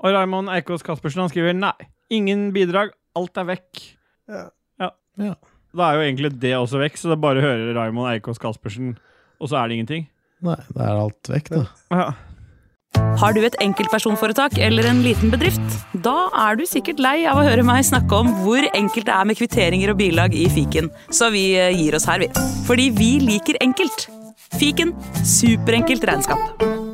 Og Raymond Eikås Caspersen han skriver nei. Ingen bidrag. Alt er vekk. Ja. Ja. Da er jo egentlig det også vekk, så det er bare å høre Raymond Eikås Caspersen, og så er det ingenting. Nei, da er alt vekk, da. Ja. Har du et enkeltpersonforetak eller en liten bedrift? Da er du sikkert lei av å høre meg snakke om hvor enkelt det er med kvitteringer og bilag i fiken, så vi eh, gir oss her, vi. Fordi vi liker enkelt. Fiken superenkelt regnskap.